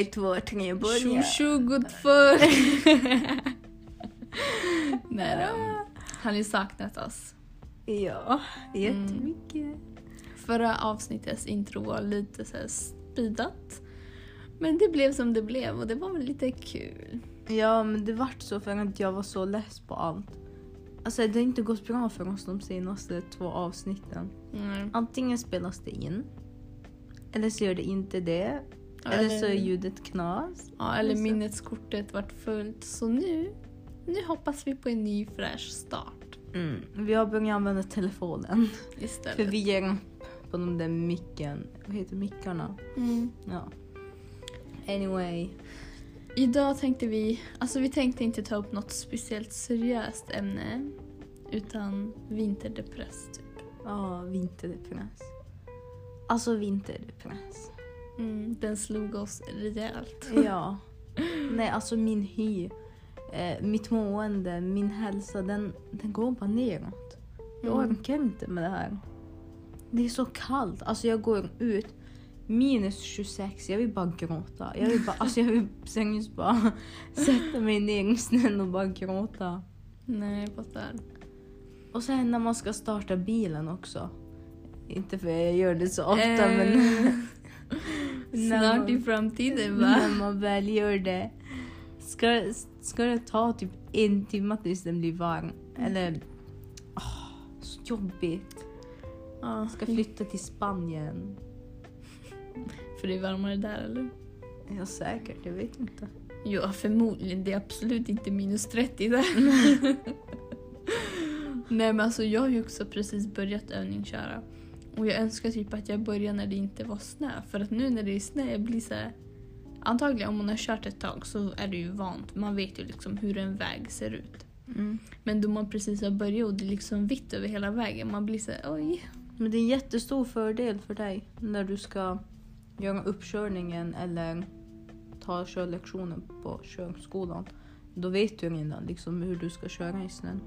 Ett, två, tre, börja. tjo gott för. Nej då. Har ni saknat oss? Ja, jättemycket. Förra avsnittets intro var lite så här speedat. Men det blev som det blev och det var väl lite kul. Ja, men det vart så för att jag var så less på allt. Alltså det har inte gått bra för oss de senaste två avsnitten. Mm. Antingen spelas det in. Eller så gör det inte det. Eller så är ljudet knas. Ja, eller minneskortet vart fullt. Så nu, nu hoppas vi på en ny fräsch start Mm. Vi har börjat använda telefonen. För istället. vi ger upp på de där micken. Vad heter mickarna? Mm. Ja. Anyway. Idag tänkte vi, alltså vi tänkte inte ta upp något speciellt seriöst ämne. Utan vinterdepress typ. Ja, vinterdepress. Alltså vinterdepress. Mm, den slog oss rejält. Ja. Nej, alltså min hy, eh, mitt mående, min hälsa, den, den går bara neråt. Jag Mm. orkar inte med det här. Det är så kallt. Alltså jag går ut minus 26, jag vill bara gråta. Jag vill bara, alltså jag vill seriöst bara sätta mig ner i snön och bara gråta. Nej, jag fattar. Och sen när man ska starta bilen också. Inte för jag gör det så ofta Eh, men... Snart i framtiden va? När man väl gör det. Ska, ska det ta typ en timme tills den blir varm? Eller... åh, så jobbigt. Ja, Ska flytta till Spanien. för det är varmare där eller? Ja säkert, jag vet inte. Ja, förmodligen. Det är absolut inte minus 30 där. Nej men alltså jag har ju också precis börjat övningsköra. Och jag önskar typ att jag började när det inte var snö. För att nu när det är snö, jag blir så här, Antagligen om man har kört ett tag så är det ju vant. Man vet ju liksom hur en väg ser ut. Mm. Men då man precis har börjat och det är liksom vitt över hela vägen. Man blir så här, oj. Men det är en jättestor fördel för dig när du ska göra uppkörningen eller ta körlektionen på körskolan. Då vet du redan liksom hur du ska köra i snön.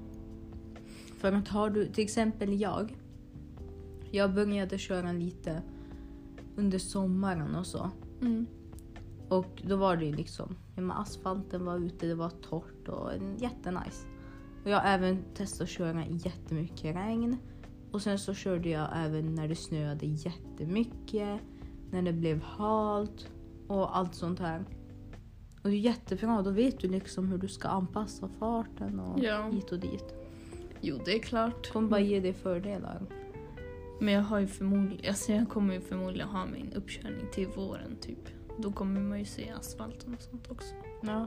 För att har du, till exempel jag. Jag började köra lite under sommaren och så. Mm. Och då var det ju liksom, asfalten var ute, det var torrt och jättenice. Och jag har även testat att köra jättemycket regn. Och sen så körde jag även när det snöade jättemycket, när det blev halt och allt sånt här. Och det är jättebra, då vet du liksom hur du ska anpassa farten och Ja. hit och dit. Jo, det är klart. Kommer bara ge dig fördelar. Men jag har ju förmodligen, alltså jag kommer ju förmodligen ha min uppkörning till våren typ. Då kommer man ju se asfalten och sånt också. Ja.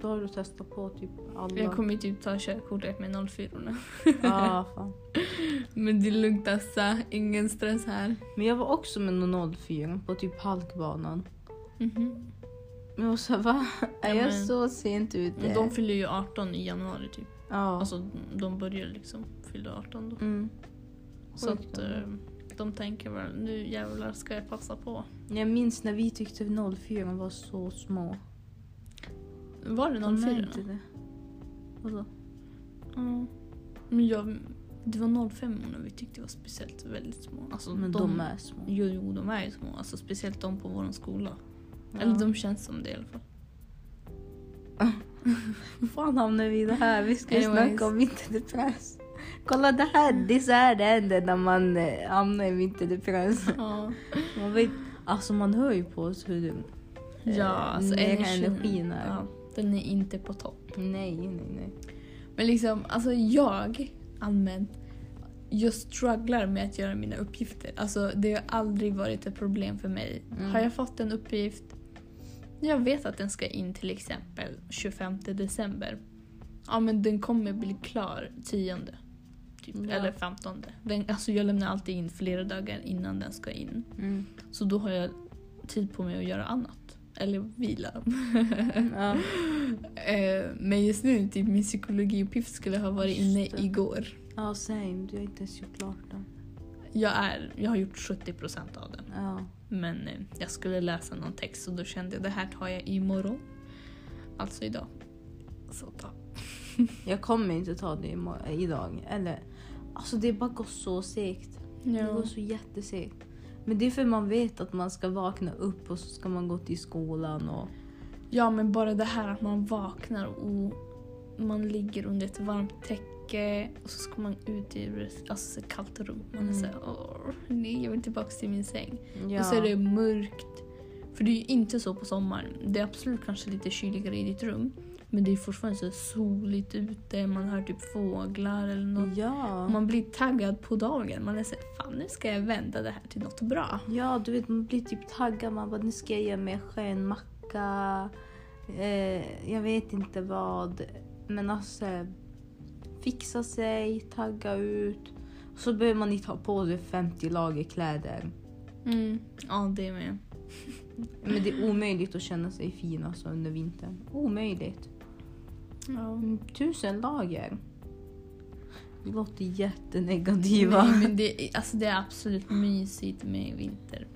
Då har du testat på typ alla. Jag kommer ju typ ta körkortet med 04 nu. Ja, fan. Men det är lugnt alltså, ingen stress här. Men jag var också med någon 04 på typ halkbanan. Mhm. Men jag var såhär, va? Är Ja, jag men- så sent ute? De fyller ju 18 i januari typ. ja. Alltså de börjar liksom fylla 18 då. mm. Så att eh, de tänker väl nu jävlar ska jag passa på. Jag minns när vi tyckte 04 var så små. Var det De är 04? inte det. Vadå? Ja. Men jag, det var 05 när vi tyckte det var speciellt väldigt små. Alltså, Men de, är små. Jo, jo, de är ju små. Alltså, speciellt de på vår skola. Ja. Eller de känns som det i alla fall. Fan hamnar vi i det här? Vi ska Anyways. snacka om vinterdepress. Kolla det här, det är så här det händer när man eh, hamnar i vinterdepress. Ja, Man vet, alltså man hör ju på oss hur eh, ja alltså nere energin, energin är. Ja, den är inte på topp. Nej, nej, nej. Men liksom, alltså jag allmänt, jag strugglar med att göra mina uppgifter. Alltså det har aldrig varit ett problem för mig. Mm. Har jag fått en uppgift, jag vet att den ska in till exempel 25 december. Ja men den kommer bli klar 10 typ, Ja. eller 15. Den, alltså jag lämnar alltid in flera dagar innan den ska in. Mm. Så då har jag tid på mig att göra annat. Eller vila. Ja. Eh, Men just nu, typ min psykologiuppgift skulle ha varit inne igår. ja, same. Du har inte ens gjort klart den. Jag, är, jag har gjort 70% av den. Ja. Men eh, jag skulle läsa någon text och då kände jag det här tar jag imorgon. Alltså idag. Så ta. Jag kommer inte ta det idag. Eller, alltså det bara går så segt. Det går Ja. så jättesegt. Men det är för man vet att man ska vakna upp och så ska man gå till skolan och... Ja, men bara det här att man vaknar och man ligger under ett varmt täcke och så ska man ut i alltså, ett kallt rum. Man är Mm. såhär, åh, nej jag vill tillbaka till min säng. Ja. Och så är det mörkt. För det är ju inte så på sommaren. Det är absolut kanske lite kyligare i ditt rum. Men det är fortfarande så soligt ute, man hör typ fåglar eller något. Ja. Man blir taggad på dagen. Man är såhär, fan nu ska jag vända det här till något bra. Ja, du vet man blir typ taggad. Man bara, nu ska jag göra mig en macka. Eh, jag vet inte vad. Men alltså, fixa sig, tagga ut. Och så behöver man inte ha på sig 50 lager kläder. Mm. Ja, det med. Men det är omöjligt att känna sig fin alltså under vintern. Omöjligt. Ja. Mm, Tusen lager. Det låter jättenegativa. Nej, men det, är- alltså det är absolut mysigt med vinter.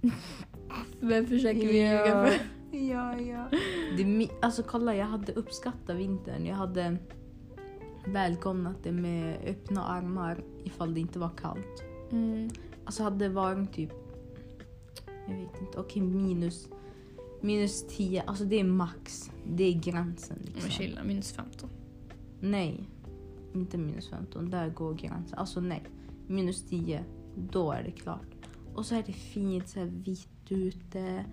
Vem försöker vi ljuga för? Ja, ja. Det, alltså kolla, jag hade uppskattat vintern. Jag hade välkomnat det med öppna armar ifall det inte var kallt. Mm. Alltså hade det varit typ, jag vet inte, okej minus, minus 10, alltså det är max. Det är gränsen. Men Liksom. chilla, minus 15. Nej, inte minus 15. Där går gränsen. Alltså nej, minus 10, då är det klart. Och så är det fint, så här vitt ute.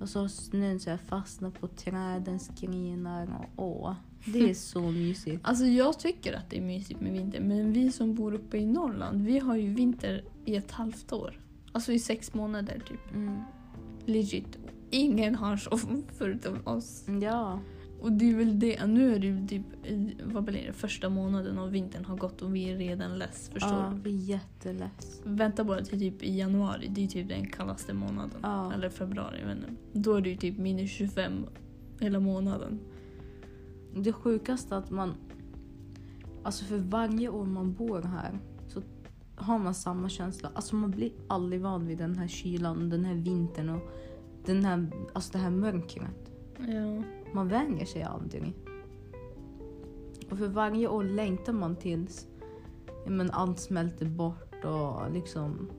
Och så har snön så här fastnat på trädens grenar. Och, åh, det är så mysigt. Alltså jag tycker att det är mysigt med vinter, men vi som bor uppe i Norrland, vi har ju vinter i ett halvt år. Alltså i sex månader typ. Mm. Legit. Ingen har så förutom oss. Ja, Och det är väl det, nu är det ju typ, vad blir det, första månaden av vintern har gått och vi är redan less. Förstår ja du? vi är jätteless. Vänta bara till typ i januari, det är typ den kallaste månaden. Ja. Eller februari, inte. Då är det ju typ minus 25 hela månaden. Det sjukaste att man... Alltså för varje år man bor här så har man samma känsla. Alltså man blir aldrig van vid den här kylan, den här vintern och den här, alltså det här mörkret. Ja. Man vänjer sig aldrig. Och för varje år längtar man tills men allt smälter bort och liksom...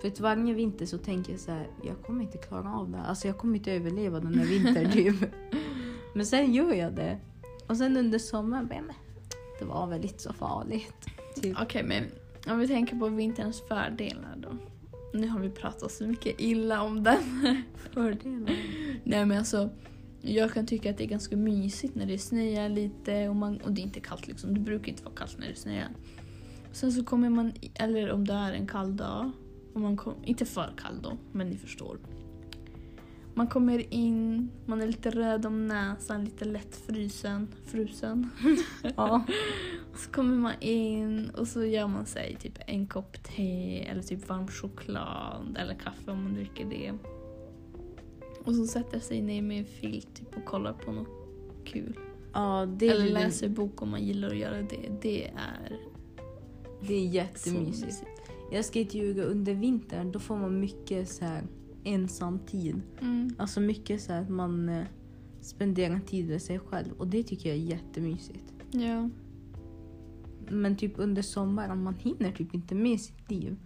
För att varje vinter så tänker jag så här, jag kommer inte klara av det här. Alltså jag kommer inte överleva den här vintern typ. Men sen gör jag det. Och sen under sommaren, bara, men det var väl inte så farligt. Typ. Okej, men om vi tänker på vinterns fördelar då. Nu har vi pratat så mycket illa om den. Fördelar. Nej men alltså, jag kan tycka att det är ganska mysigt när det snöar lite och, man, och det är inte kallt liksom. Det brukar inte vara kallt när det snöar. Sen så kommer man, eller om det är en kall dag, och man kom, inte för kall då, men ni förstår. Man kommer in, man är lite röd om näsan, lite lätt frysen. frusen. Ja. Så kommer man in och så gör man sig typ en kopp te eller typ varm choklad eller kaffe om man dricker det. Och så sätter sig ner med en filt typ, och kollar på något kul. ja, eller läser bok om man gillar att göra det. Det är det är jättemysigt. mysigt. Jag ska inte ljuga, under vintern då får man mycket så här ensam tid. Mm. Alltså mycket så här att man eh, spenderar tid med sig själv och det tycker jag är jättemysigt. Ja. Men typ under sommaren, man hinner typ inte med sitt liv.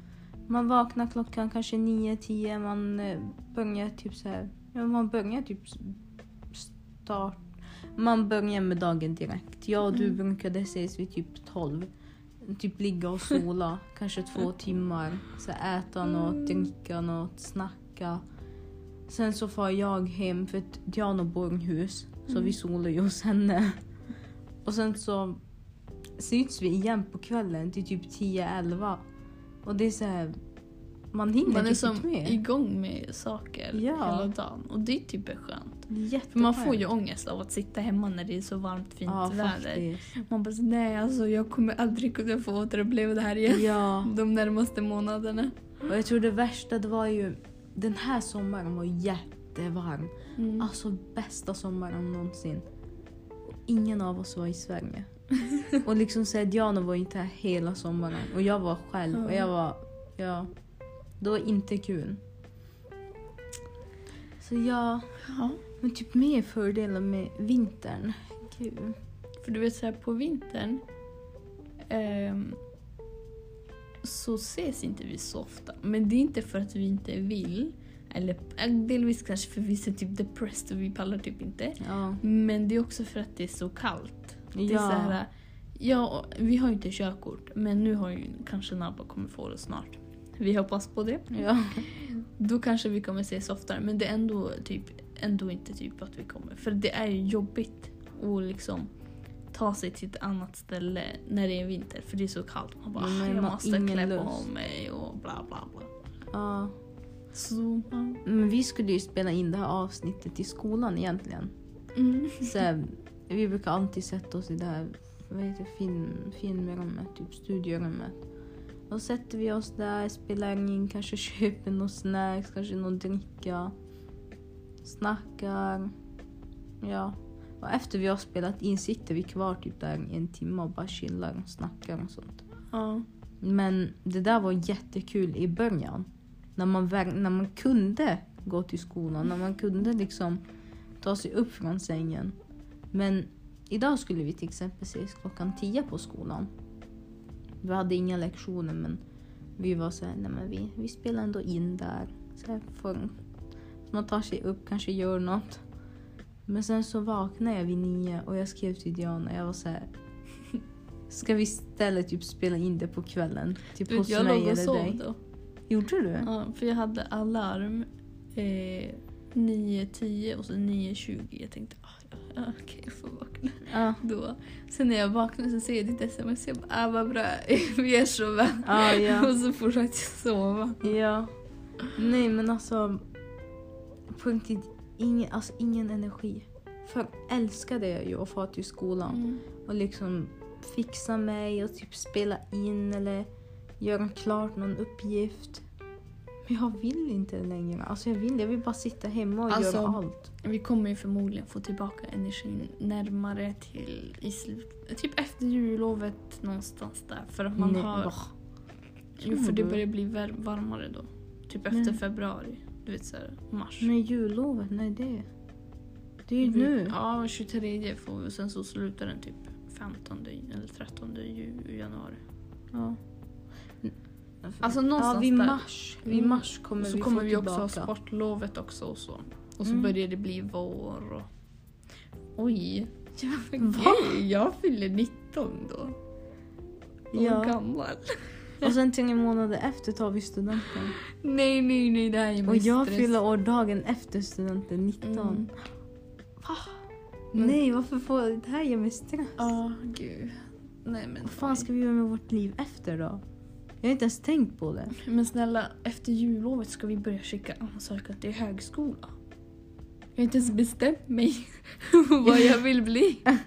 Man vaknar klockan kanske 9-10, man eh, börjar typ så här, ja man börjar typ start, man börjar med dagen direkt. Jag och du Mm. brukade ses vid typ 12. Typ ligga och sola, kanske två timmar. Så äta något, dricka något, snacka. Sen så far jag hem för att Diana bor i hus. Så Mm. vi solar ju hos henne. Och sen så syns vi igen på kvällen till typ 10-11. Och det är så här, man hinner Man är typ som med. igång med saker Ja. hela dagen. Och det är typ skönt. Jätteskönt. För man får ju ångest av att sitta hemma när det är så varmt fint ja, väder. faktiskt. Man bara nej alltså jag kommer aldrig kunna få återuppleva det här igen. Ja, De närmaste månaderna. och jag tror det värsta det var ju, den här sommaren var jättevarm. Mm. Alltså bästa sommaren någonsin. Och ingen av oss var i Sverige. och liksom så här, Diana var inte här hela sommaren och jag var själv och jag var, ja, det var inte kul. Så ja, Ja. men typ mer fördelar med vintern. Gud. För du vet så här på vintern. Så ses inte vi så ofta. Men det är inte för att vi inte vill. Eller äh, delvis kanske för vi är typ depressed och vi pallar typ inte. Ja. Men det är också för att det är så kallt. Det är Ja. så här, ja, vi har ju inte körkort men nu har ju kanske Nabba kommer få det snart. Vi hoppas på det. ja. Då kanske vi kommer ses oftare men det är ändå, typ, ändå inte typ att vi kommer. För det är ju jobbigt att liksom ta sig till ett annat ställe när det är vinter för det är så kallt. Man bara, man jag måste klä lust." på mig och bla bla bla. ja. Så, ja. Men vi skulle ju spela in det här avsnittet i skolan egentligen. Mm. Så vi brukar alltid sätta oss i det här vad heter film, filmrummet, typ studiorummet. Och så sätter vi oss där, spelar in, kanske köper någon snacks, kanske någon dricka. Snackar. Ja. Och efter vi har spelat in sitter vi kvar typ där en timme och bara chillar och snackar och sånt. Ja. Men det där var jättekul i början. När man, när man kunde gå till skolan, när man kunde liksom ta sig upp från sängen. Men idag skulle vi till exempel ses klockan 10 på skolan. Vi hade inga lektioner men vi var så här, nej men vi, vi spelar ändå in där. Så här för, man tar sig upp, kanske gör något. Men sen så vaknade jag vid nio och jag skrev till Diana, jag var så här. Ska vi istället typ spela in det på kvällen? Typ Du, hos jag mig låg och eller sov dig? då. Gjorde du? Ja, för jag hade alarm eh, 9.10 och så 9.20. Jag tänkte ah, ja, ja, okej, jag får vakna Ja. då. Sen när jag vaknade så ser jag ditt sms. Jag bara ah, vad bra, vi är så vän. Ja, ja. Och så fortsatte jag sova. Ja. Nej men alltså. På riktigt, ingen, alltså, ingen energi. För älskade jag ju att få till skolan. Mm. Och liksom fixa mig och typ spela in eller göra klart någon uppgift. Men jag vill inte längre. Alltså jag vill, jag vill bara sitta hemma och Alltså, göra allt. Vi kommer ju förmodligen få tillbaka energin närmare till i slut, typ efter jullovet någonstans där. För att man Nej, har... Jo, för det börjar bli var- varmare då. Typ efter Men- februari. Du vet såhär, mars. Men jullovet, nej det. Det är ju nu. Ja, 23 får vi och sen så slutar den typ 15 eller 13 ju- januari. Ja. Alltså någonstans ja, vid där. mars. Vid Mm. mars kommer så vi kommer vi också ha tillbaka. sportlovet också och så. Och så Mm. börjar det bli vår och... Oj! Ja, Va? gud, jag fyller 19 då. Och Ja. gammal. Och sen tre månader efter tar vi studenten. Nej, nej, nej, det här är Och min jag stress. fyller år dagen efter studenten, 19. Mm. Nej, varför får det här ger mig stress? Ja, gud. Nej men Vad fan ska vi göra med vårt liv efter då? Jag har inte ens tänkt på det. Men snälla, efter jullovet ska vi börja skicka ansökan till högskola. Jag har inte ens bestämt mig vad jag vill bli.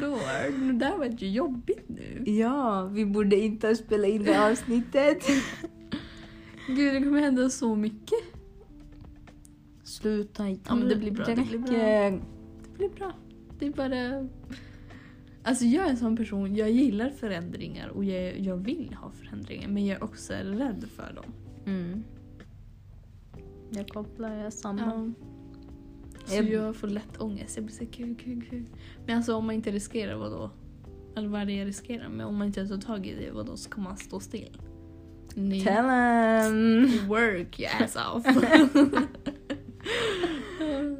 Lord, det där var ju jobbigt nu. Ja, vi borde inte spela in det avsnittet. Gud, det kommer hända så mycket. Sluta inte. Ja, men det blir bra, det blir bra. Det blir bra. Det är bara... Alltså jag är en sån person, jag gillar förändringar och jag, jag vill ha förändringar men jag är också rädd för dem. Mm. Jag kopplar, jag är samma. Ja. Så Jag- jag får lätt ångest. Jag blir så kul, kul, kul. Men alltså om man inte riskerar, vad då? Eller vad är det jag riskerar? Men om man inte tar tag i det, vad då ska man stå still? Nej. Tell em. Work your ass off.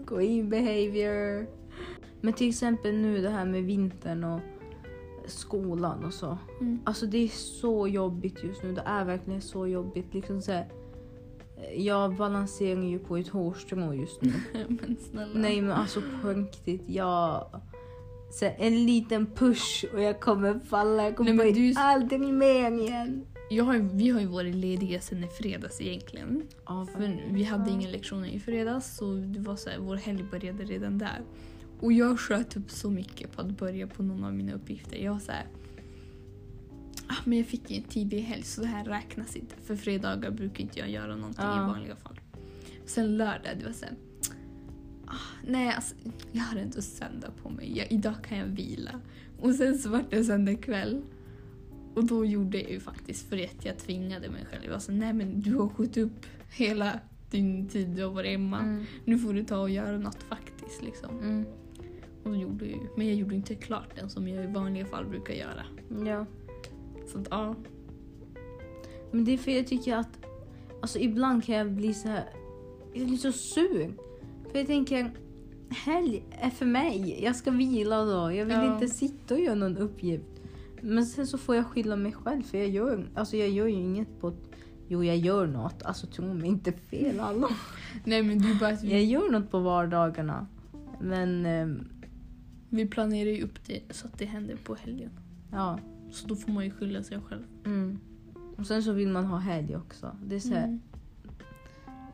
Green behavior. Men till exempel nu det här med vintern och skolan och så. Mm. Alltså det är så jobbigt just nu. Det är verkligen så jobbigt. Liksom så här, jag balanserar ju på ett hårstrå just nu. men snälla. Nej men alltså på riktigt. Jag... Så en liten push och jag kommer falla. Jag kommer Nej, du- aldrig mer igen. Jag har, vi har ju varit lediga sedan i fredags egentligen. Ja, För vi hade inga lektioner i fredags så det var så här, vår helg började redan där. Och jag sköt upp så mycket på att börja på någon av mina uppgifter. Jag var så här, ah, men jag fick ju en tidig helg så det här räknas inte. För fredagar brukar inte jag göra någonting Ja. i vanliga fall. Sen lördag, det var så här, ah, nej alltså jag har ändå söndag på mig. Jag, idag kan jag vila. Och sen så var det söndag kväll. Och då gjorde jag ju faktiskt för att jag tvingade mig själv. Jag var så nej men du har skjutit upp hela din tid du har varit hemma. Mm. Nu får du ta och göra något faktiskt liksom. Mm. Och då gjorde jag ju, men jag gjorde inte klart den som jag i vanliga fall brukar göra. Ja. Så att, ja. Men det är för jag tycker att alltså ibland kan jag bli så här, jag blir så sur. För jag tänker, helg är för mig. Jag ska vila då. Jag vill Ja. inte sitta och göra någon uppgift. Men sen så får jag skylla mig själv för jag gör, alltså jag gör ju inget på Jo, jag gör något. Alltså tro mig inte fel alla. Nej men du bara Jag gör något på vardagarna. Men ehm, vi planerar ju upp det så att det händer på helgen. ja. Så då får man ju skylla sig själv. Mm. Och sen så vill man ha helg också. Det är så här,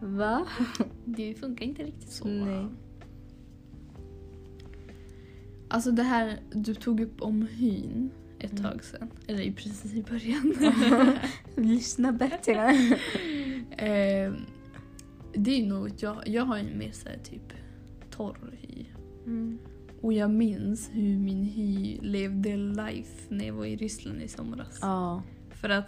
Mm. va? Det funkar inte riktigt så. Nej. Alltså det här du tog upp om hyn ett Mm. tag sedan. Eller i precis i början. Lyssna bättre. eh, det är något jag, jag har en mer så här typ torr hy. Mm. Och jag minns hur min hy levde life när jag var i Ryssland i somras. Ja. För att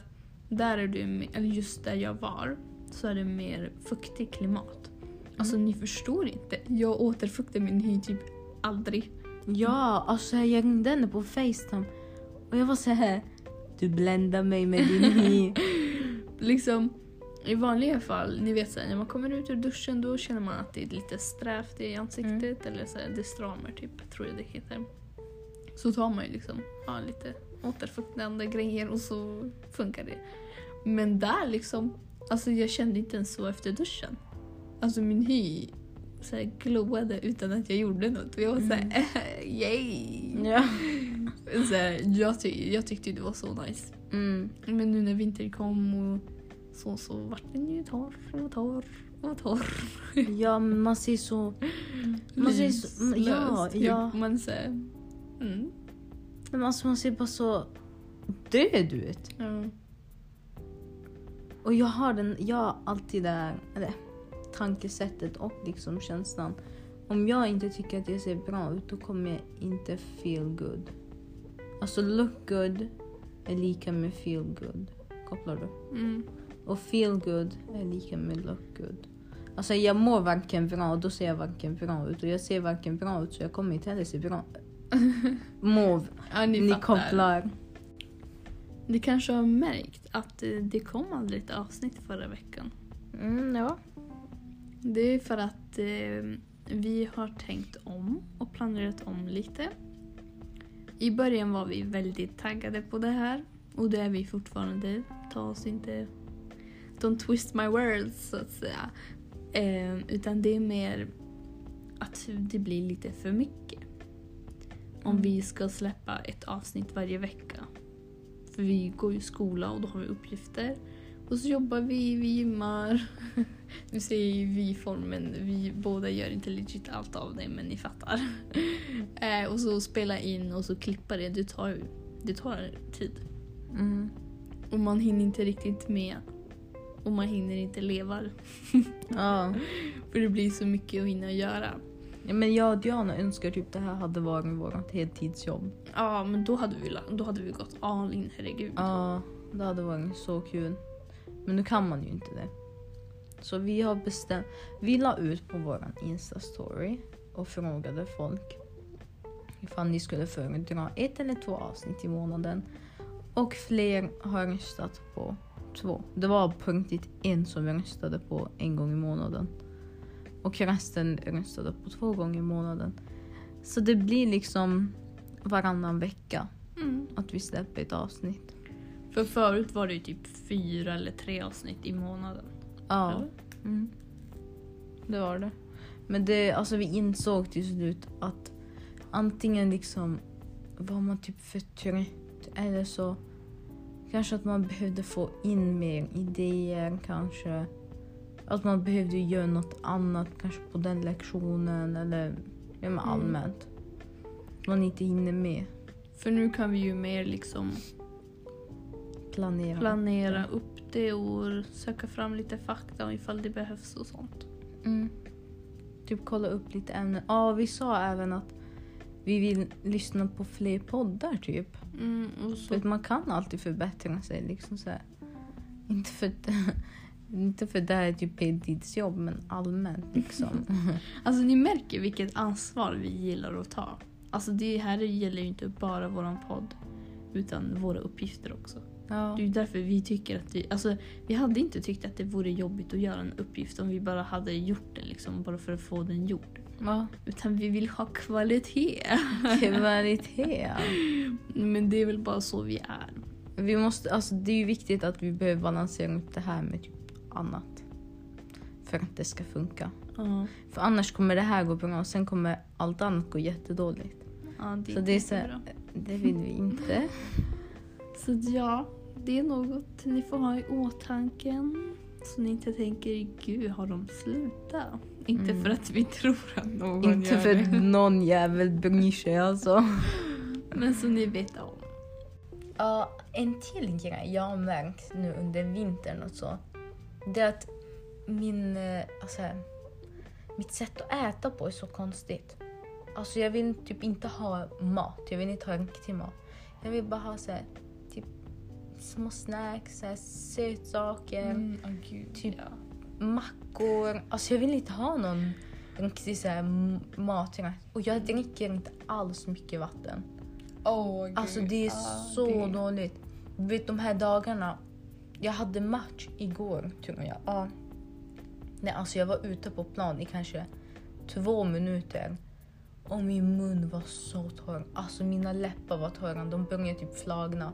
där är mer- eller just där jag var, så är det mer fuktigt klimat. Alltså ni förstår inte. Jag återfuktar min hy typ aldrig. Ja, alltså jag ringde henne på Facetime och jag var så här. Du bländar mig med din hy. Liksom, i vanliga fall, ni vet såhär, när man kommer ut ur duschen då känner man att det är lite strävt i ansiktet eller så här, det stramar typ, tror jag det heter. Så tar man ju liksom ja, lite återfuktande grejer och så funkar det. Men där liksom, alltså jag kände inte ens så efter duschen. Alltså min hy så här, glowade utan att jag gjorde något. Och jag var såhär, yay! ja. Så här, jag, ty- jag tyckte det var så nice. Mm. Men nu när vintern kom och så, så vart den ju torr och torr och torr. ja, men man ser så... Man ser så ja, Livslös, typ. ja. Man säger, mm. Men alltså man ser bara så död ut. ja. Och jag har den, jag har alltid det här, eller tankesättet och liksom känslan. Om jag inte tycker att jag ser bra ut då kommer jag inte feel good. Alltså look good är lika med feel good. Kopplar du? Mm. Och feel good är lika med look good. Alltså jag mår varken bra och då ser jag varken bra ut. Och jag ser varken bra ut så jag kommer inte heller se bra Mov, ja, ni, ni kopplar. Ni kanske har märkt att eh, det kom aldrig ett avsnitt förra veckan. Mm, ja. Det är för att eh, vi har tänkt om och planerat om lite. I början var vi väldigt taggade på det här och det är vi fortfarande. Ta oss inte... Don't twist my words så att säga. Eh, utan det är mer att det blir lite för mycket. Om Mm. vi ska släppa ett avsnitt varje vecka. För vi går ju i skola och då har vi uppgifter. Och så jobbar vi, vi gymmar. Nu säger ju vi-formen, vi båda gör inte legit allt av det men ni fattar. eh, och så spela in och så klippa det, det tar, det tar tid. Mm. Och man hinner inte riktigt med. Och man hinner inte leva. ja. För det blir så mycket att hinna göra. Ja, men jag och Diana önskar typ det här hade varit vårt heltidsjobb. Ja, men då hade vi, då hade vi gått all in, herregud. Ja, det hade varit så kul. Men nu kan man ju inte det. Så vi har bestämt. Vi la ut på våran Insta-story och frågade folk ifall ni skulle föredra ett eller två avsnitt i månaden. Och fler har röstat på två. Det var på riktigt en som röstade på en gång i månaden. Och resten röstade på två gånger i månaden. Så det blir liksom varannan vecka Mm. att vi släpper ett avsnitt. För förut var det ju typ fyra eller tre avsnitt i månaden. Ja. Mm. Det var det. Men det, alltså vi insåg till slut att antingen liksom var man typ för trött eller så kanske att man behövde få in mer idéer kanske. Att man behövde göra något annat kanske på den lektionen eller Mm. allmänt. Man inte hinner med. För nu kan vi ju mer liksom Planera. planera upp det och söka fram lite fakta ifall det behövs och sånt. Mm. Typ kolla upp lite ämnen. Ja, vi sa även att vi vill lyssna på fler poddar typ. Mm, För att man kan alltid förbättra sig. Liksom så här. Inte för att inte för det här är typ heltidsjobb men allmänt liksom. alltså ni märker vilket ansvar vi gillar att ta. Alltså det här gäller ju inte bara våran podd utan våra uppgifter också. Ja. Det är ju därför vi tycker att vi... Alltså, vi hade inte tyckt att det vore jobbigt att göra en uppgift om vi bara hade gjort den liksom, bara för att få den gjord. Ja. Utan vi vill ha kvalitet. Kvalitet. Men det är väl bara så vi är. Vi måste, alltså det är ju viktigt att vi behöver balansera upp det här med typ annat. För att det ska funka. Ja, För annars kommer det här gå bra och sen kommer allt annat gå jättedåligt. ja det, Så det är så, bra. det vill vi inte. Så ja, det är något ni får ha i åtanken. Så ni inte tänker, gud har de slutat? Inte Mm. för att vi tror att någon inte gör för det. att någon jävel bryr sig alltså. Men så ni vet om. Ja, en till grej jag har märkt nu under vintern och så. Det är att min, eh, alltså, mitt sätt att äta på är så konstigt. Alltså jag vill typ inte ha mat. Jag vill inte ha riktig mat. Jag vill bara ha så här, små snacks, så här, sötsaker, Mm, oh, gud, Typ- ja. mackor. Alltså jag vill inte ha någon riktig så här, maträtt. Och jag dricker inte alls mycket vatten. Åh, gud. Alltså det är Ja, så det- dåligt. Vet de här dagarna. Jag hade match igår tror jag. Ja. Nej, alltså jag var ute på plan i kanske två minuter. Och min mun var så torr. Alltså mina läppar var torra. De började typ flagna.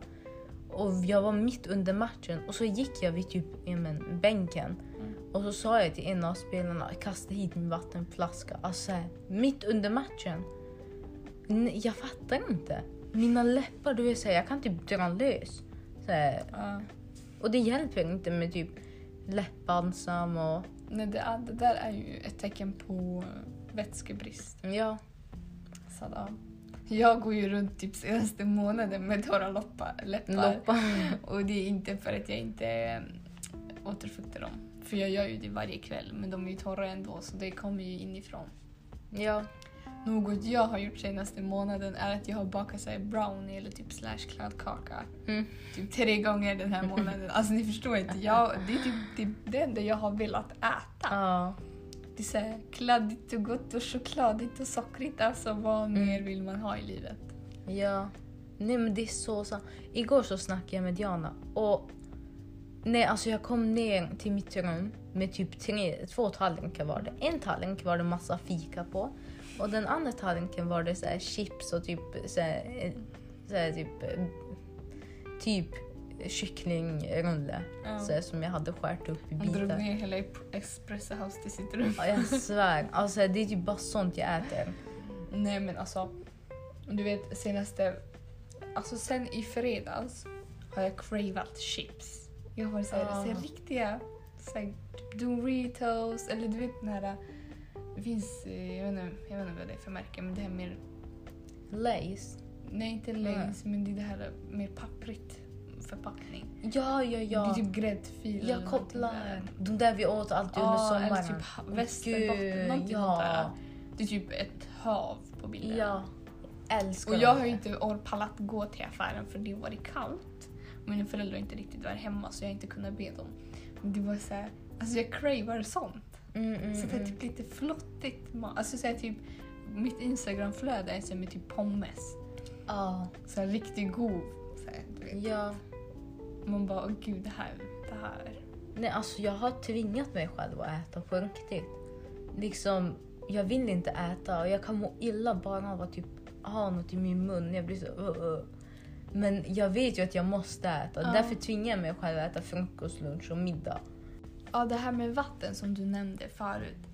Och jag var mitt under matchen och så gick jag vid typ men, bänken. Mm. Och så sa jag till en av spelarna, kasta hit min vattenflaska. Alltså här, mitt under matchen. Jag fattar inte. Mina läppar, du vet så här, jag kan typ dra lös. Så Ja. och det hjälper inte med typ läppbalsam och Nej, det, det där är ju ett tecken på vätskebrist. ja. Då. Jag går ju runt typ senaste månaden med torra loppar, läppar. Loppa. Och det är inte för att jag inte eh, återfuktar dem. För jag gör ju det varje kväll, men de är ju torra ändå så det kommer ju inifrån. Ja. Något jag har gjort senaste månaden är att jag har bakat så brownie eller typ slash kladdkaka. Mm. Typ tre gånger den här månaden. Alltså ni förstår inte, jag, det är typ det, det enda jag har velat äta. Ja. Det är så här kladdigt och gott och chokladigt och sockrigt. Alltså vad Mm. mer vill man ha i livet? Ja. Nej men det är så sant. Igår så snackade jag med Diana och nej alltså jag kom ner till mitt rum med typ tre, två tallrikar var det. En tallrik var det massa fika på och den andra tallriken var det så här chips och typ så här, eh, så här typ eh, typ kycklingrulle Ja. så som jag hade skärt upp i Han drog bitar. ner hela Espresso House till sitt rum. Ja, jag svär. Alltså det är typ bara sånt jag äter. Nej men alltså, du vet senaste, alltså sen i fredags har jag cravat chips. Jag har varit såhär, Ah. så här riktiga såhär, Doritos eller du vet den här, det finns, eh, jag vet, inte, jag vet inte vad det är för märke men det här mer, Lays. nej inte Lays men det är det här mer papprigt förpackning. Ja, ja, Det är ja. typ gräddfil eller Jag kopplar. De där vi åt alltid under Ja, eller sommaren. typ ha- Åh, västerbotten, någonting ja. där. Det är typ ett hav på bilden. Ja. Älskar Och jag har ju inte pallat gå till affären för det har varit kallt. Mina föräldrar inte riktigt varit hemma så jag har inte kunnat be dem. Men det var så här, alltså jag cravar sånt. Mm, mm, Så det är mm. typ lite flottigt. Alltså så här, typ, mitt instagramflöde är så med typ pommes. Ja. Så här, riktigt god. Så här, du vet. Ja. Man bara, åh gud det här, det här. Nej, alltså jag har tvingat mig själv att äta på riktigt. Liksom, jag vill inte äta och jag kan må illa bara av att typ ha något i min mun. Jag blir så... Uh, uh. Men jag vet ju att jag måste äta. Ja. Därför tvingar jag mig själv att äta frukost, lunch och middag. Ja, det här med vatten som du nämnde förut.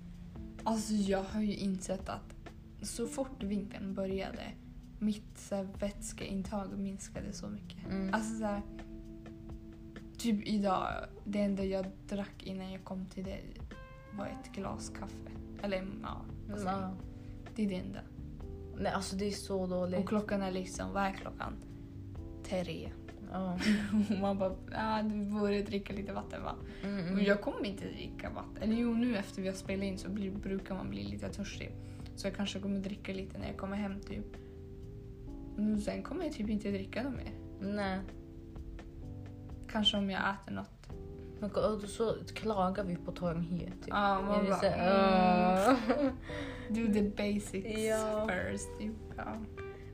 Alltså jag har ju insett att så fort vintern började, mitt så här, vätskeintag minskade så mycket. Mm. Alltså så här, Typ idag, det enda jag drack innan jag kom till dig var ett glas kaffe. Eller ja, jag? Ja. det är det enda. Nej, alltså det är så dåligt. Och klockan är liksom, vad är klockan? Tre. Ja. Och man bara, ah, du borde dricka lite vatten va? Mm, Och mm. jag kommer inte dricka vatten. Eller jo, nu efter vi har spelat in så blir, brukar man bli lite törstig. Så jag kanske kommer dricka lite när jag kommer hem typ. Men sen kommer jag typ inte dricka något mer. Nej. Kanske om jag äter något. Men och så klagar vi på torrhet. Typ. Ja, man Är det bara, mm. Do the basics Ja. first. Typ. Ja.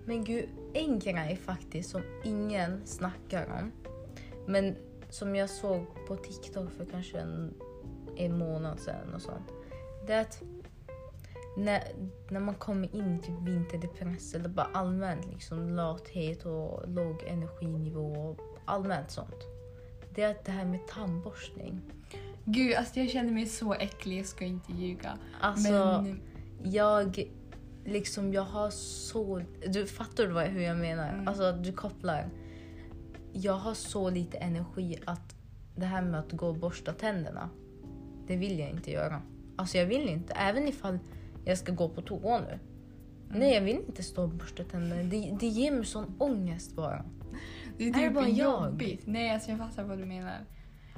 Men gud, en grej faktiskt som ingen snackar om. Men som jag såg på TikTok för kanske en, en månad sedan och sånt. Det är att när, när man kommer in i typ vinterdepress eller bara allmänt liksom lathet och låg energinivå och allmänt sånt. Det är det här med tandborstning. Gud, alltså jag känner mig så äcklig, jag ska inte ljuga. Alltså, Men jag liksom, jag har så... Du fattar vad, hur jag menar? Mm. Alltså, du kopplar. Jag har så lite energi att det här med att gå och borsta tänderna, det vill jag inte göra. Alltså jag vill inte, även ifall jag ska gå på toa nu. Nej, jag vill inte stå och borsta tänderna. Det, det ger mig sån ångest bara. Det är är det typ bara jag? jobbigt. Nej, alltså jag fattar vad du menar.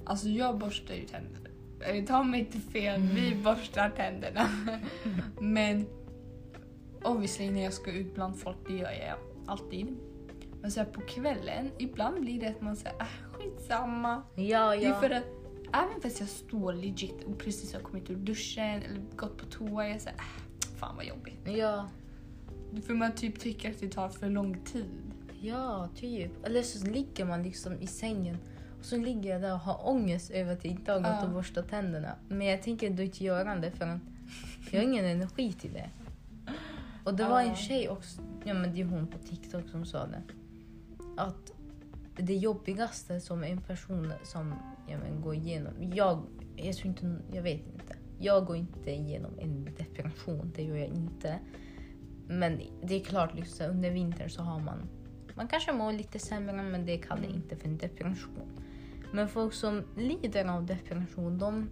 Alltså jag borstar ju tänderna. Eh, Ta mig inte fel, Mm. vi borstar tänderna. Men obviously när jag ska ut bland folk, det gör jag alltid. Men så här på kvällen, ibland blir det att man säger äh, skitsamma. Ja, Det är ja. för att även fast jag står legit och precis har kommit ur duschen eller gått på toa, jag säger äh, fan vad jobbigt. Ja, För man typ tycker att det tar för lång tid. Ja, typ. Eller så ligger man liksom i sängen och så ligger jag där och har ångest över att jag inte har gått Ja. och borstat tänderna. Men jag tänker ändå inte göra det för att jag har ingen energi till det. Och det var en tjej också, ja men det är hon på TikTok som sa det. Att det jobbigaste som en person som ja, men, går igenom, jag, jag tror inte, jag vet inte. Jag går inte igenom en depression, det gör jag inte. Men det är klart, liksom, under vintern så har man, man kanske mår lite sämre men det kallar jag inte för en depression. Men folk som lider av depression, de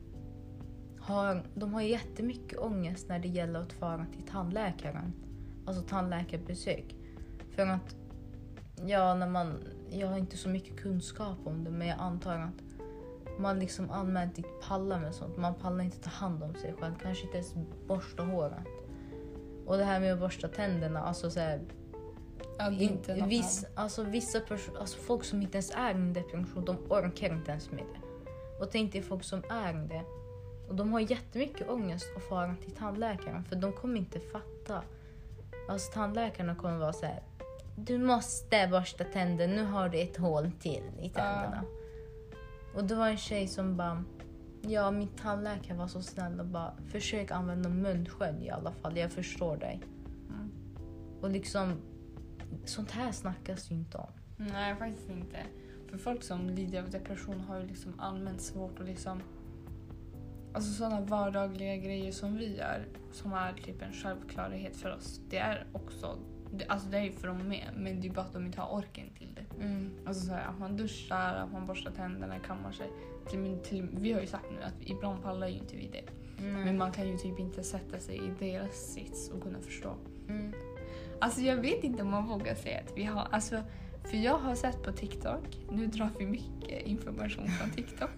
har, de har jättemycket ångest när det gäller att fara till tandläkaren. Alltså tandläkarbesök. För att, ja, när man, jag har inte så mycket kunskap om det men jag antar att man liksom allmänt inte pallar med sånt. Man pallar inte ta hand om sig själv, kanske inte ens borsta håret. Och det här med att borsta tänderna, alltså så här, Ja, inte viss, alltså vissa personer, alltså folk som inte ens är i en depression, de orkar inte ens med det. Och tänk dig folk som är det. Och de har jättemycket ångest att fara till tandläkaren för de kommer inte fatta. Alltså tandläkarna kommer vara så här. Du måste borsta tänderna, nu har du ett hål till i tänderna. Och det var en tjej som bara, ja min tandläkare var så snäll och bara försök använda munskölj i alla fall, jag förstår dig. Mm. Och liksom, sånt här snackas ju inte om. Nej, faktiskt inte. För folk som lider av depression har ju liksom allmänt svårt att liksom... Alltså sådana vardagliga grejer som vi gör, som är typ en självklarhet för oss, det är också... Alltså det är ju för dem med, men det är bara att de inte har orken till det. Alltså så här, att man duschar, att man borstar tänderna, kammar sig. Till, till, vi har ju sagt nu att ibland pallar ju inte vi det. Mm. Men man kan ju typ inte sätta sig i deras sits och kunna förstå. Mm. Alltså jag vet inte om man vågar säga att vi har, alltså för jag har sett på TikTok, nu drar vi mycket information från TikTok,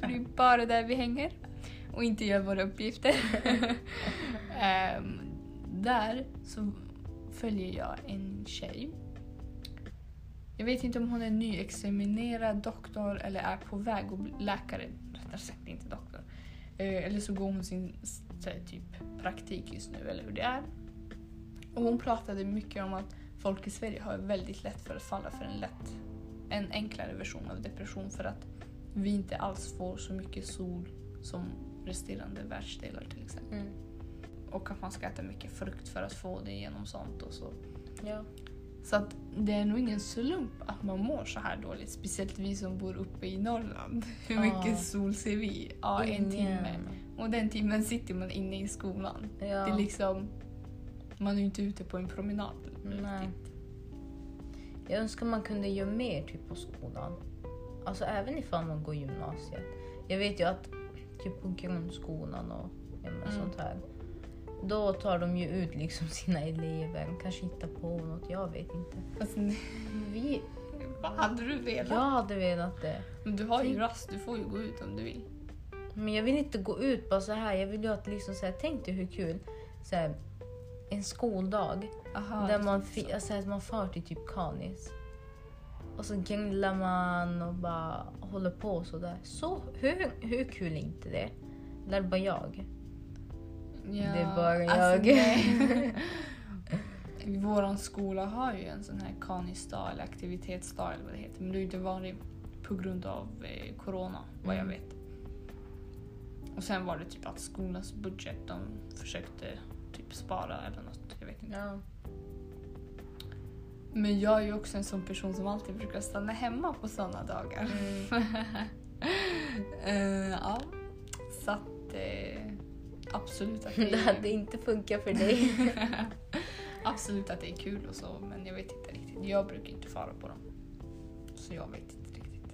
för det är bara där vi hänger och inte gör våra uppgifter. Ehm, där så följer jag en tjej. Jag vet inte om hon är nyexaminerad doktor eller är på väg att bli läkare, rättare sagt inte doktor. Eh, eller så går hon sin här, typ praktik just nu eller hur det är. Och hon pratade mycket om att folk i Sverige har väldigt lätt för att falla för en lätt, en enklare version av depression för att vi inte alls får så mycket sol som resterande världsdelar till exempel. Mm. Och att man ska äta mycket frukt för att få det genom sånt och så. Ja. Så att det är nog ingen slump att man mår så här dåligt. Speciellt vi som bor uppe i Norrland. Hur mycket sol ser vi? Ja, en timme. Och den timmen sitter man inne i skolan. Ja. Det är liksom... Man är ju inte ute på en promenad. Nej. Jag önskar man kunde göra mer typ på skolan. Alltså även ifall man går gymnasiet. Jag vet ju att typ på grundskolan och ja, Mm. sånt här. Då tar de ju ut liksom sina elever. Kanske hittar på något, jag vet inte. Alltså, Vi, vad hade du velat? jag hade velat det. Men du har ju Tänk- rast, du får ju gå ut om du vill. Men jag vill inte gå ut bara så här. Jag vill ju att liksom så här, tänk dig hur kul. Så här, en skoldag Aha, där det man, är fi, så. alltså, att man far till typ Kanis. Och så grillar man och bara håller på sådär. Så hur, hur kul är inte det? Eller är det bara jag? Ja, Det är bara jag. Alltså. Vår skola har ju en sån här kanisdag eller aktivitetsdag eller vad det heter. Men det är ju inte vanlig på grund av eh, corona, vad jag Mm. vet. Och sen var det typ att skolans budget, de försökte typ spara eller något. Jag vet inte. Ja. Men jag är ju också en sån person som alltid brukar stanna hemma på sådana dagar. Mm. Eh, ja, så att eh, absolut att det Det hade inte funkat för dig. Absolut att det är kul och så, men jag vet inte riktigt. Jag brukar inte fara på dem. Så jag vet inte riktigt.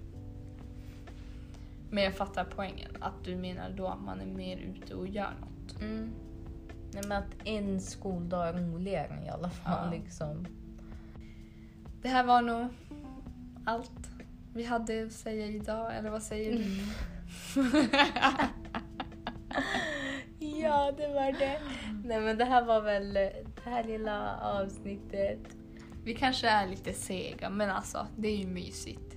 Men jag fattar poängen. Att du menar då att man är mer ute och gör något. Mm. Nej, men att en skoldag är roligare i alla fall. Ja. Liksom. Det här var nog allt vi hade att säga idag, eller vad säger du? Ja, det var det. Nej, men det här var väl det här lilla avsnittet. Vi kanske är lite sega, men alltså det är ju mysigt.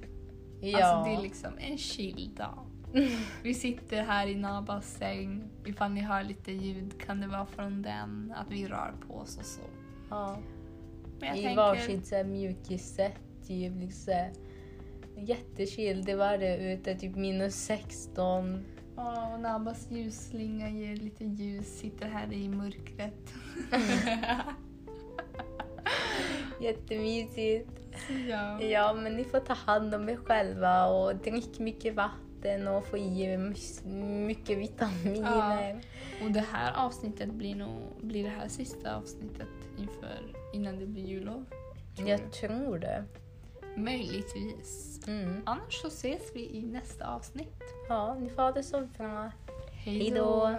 Ja. Alltså det är liksom en chill dag. Vi sitter här i Nabas säng. Ifall ni hör lite ljud kan det vara från den, att vi rör på oss och så. ja. Men jag I tänker... varsitt så här mjukissätt. Typ, liksom. Jättechill. Det var det ute, typ minus 16. Ja, och Nabas ljusslinga ger lite ljus, sitter här i mörkret. Jättemysigt. ja. Ja, men ni får ta hand om er själva och drick mycket vatten och få i mycket vitaminer. Och det här avsnittet blir nog blir det här sista avsnittet inför, innan det blir jullov. tror Jag du? tror det. Möjligtvis. Mm. Annars så ses vi i nästa avsnitt. Ja, ni får ha det så bra. Hej då.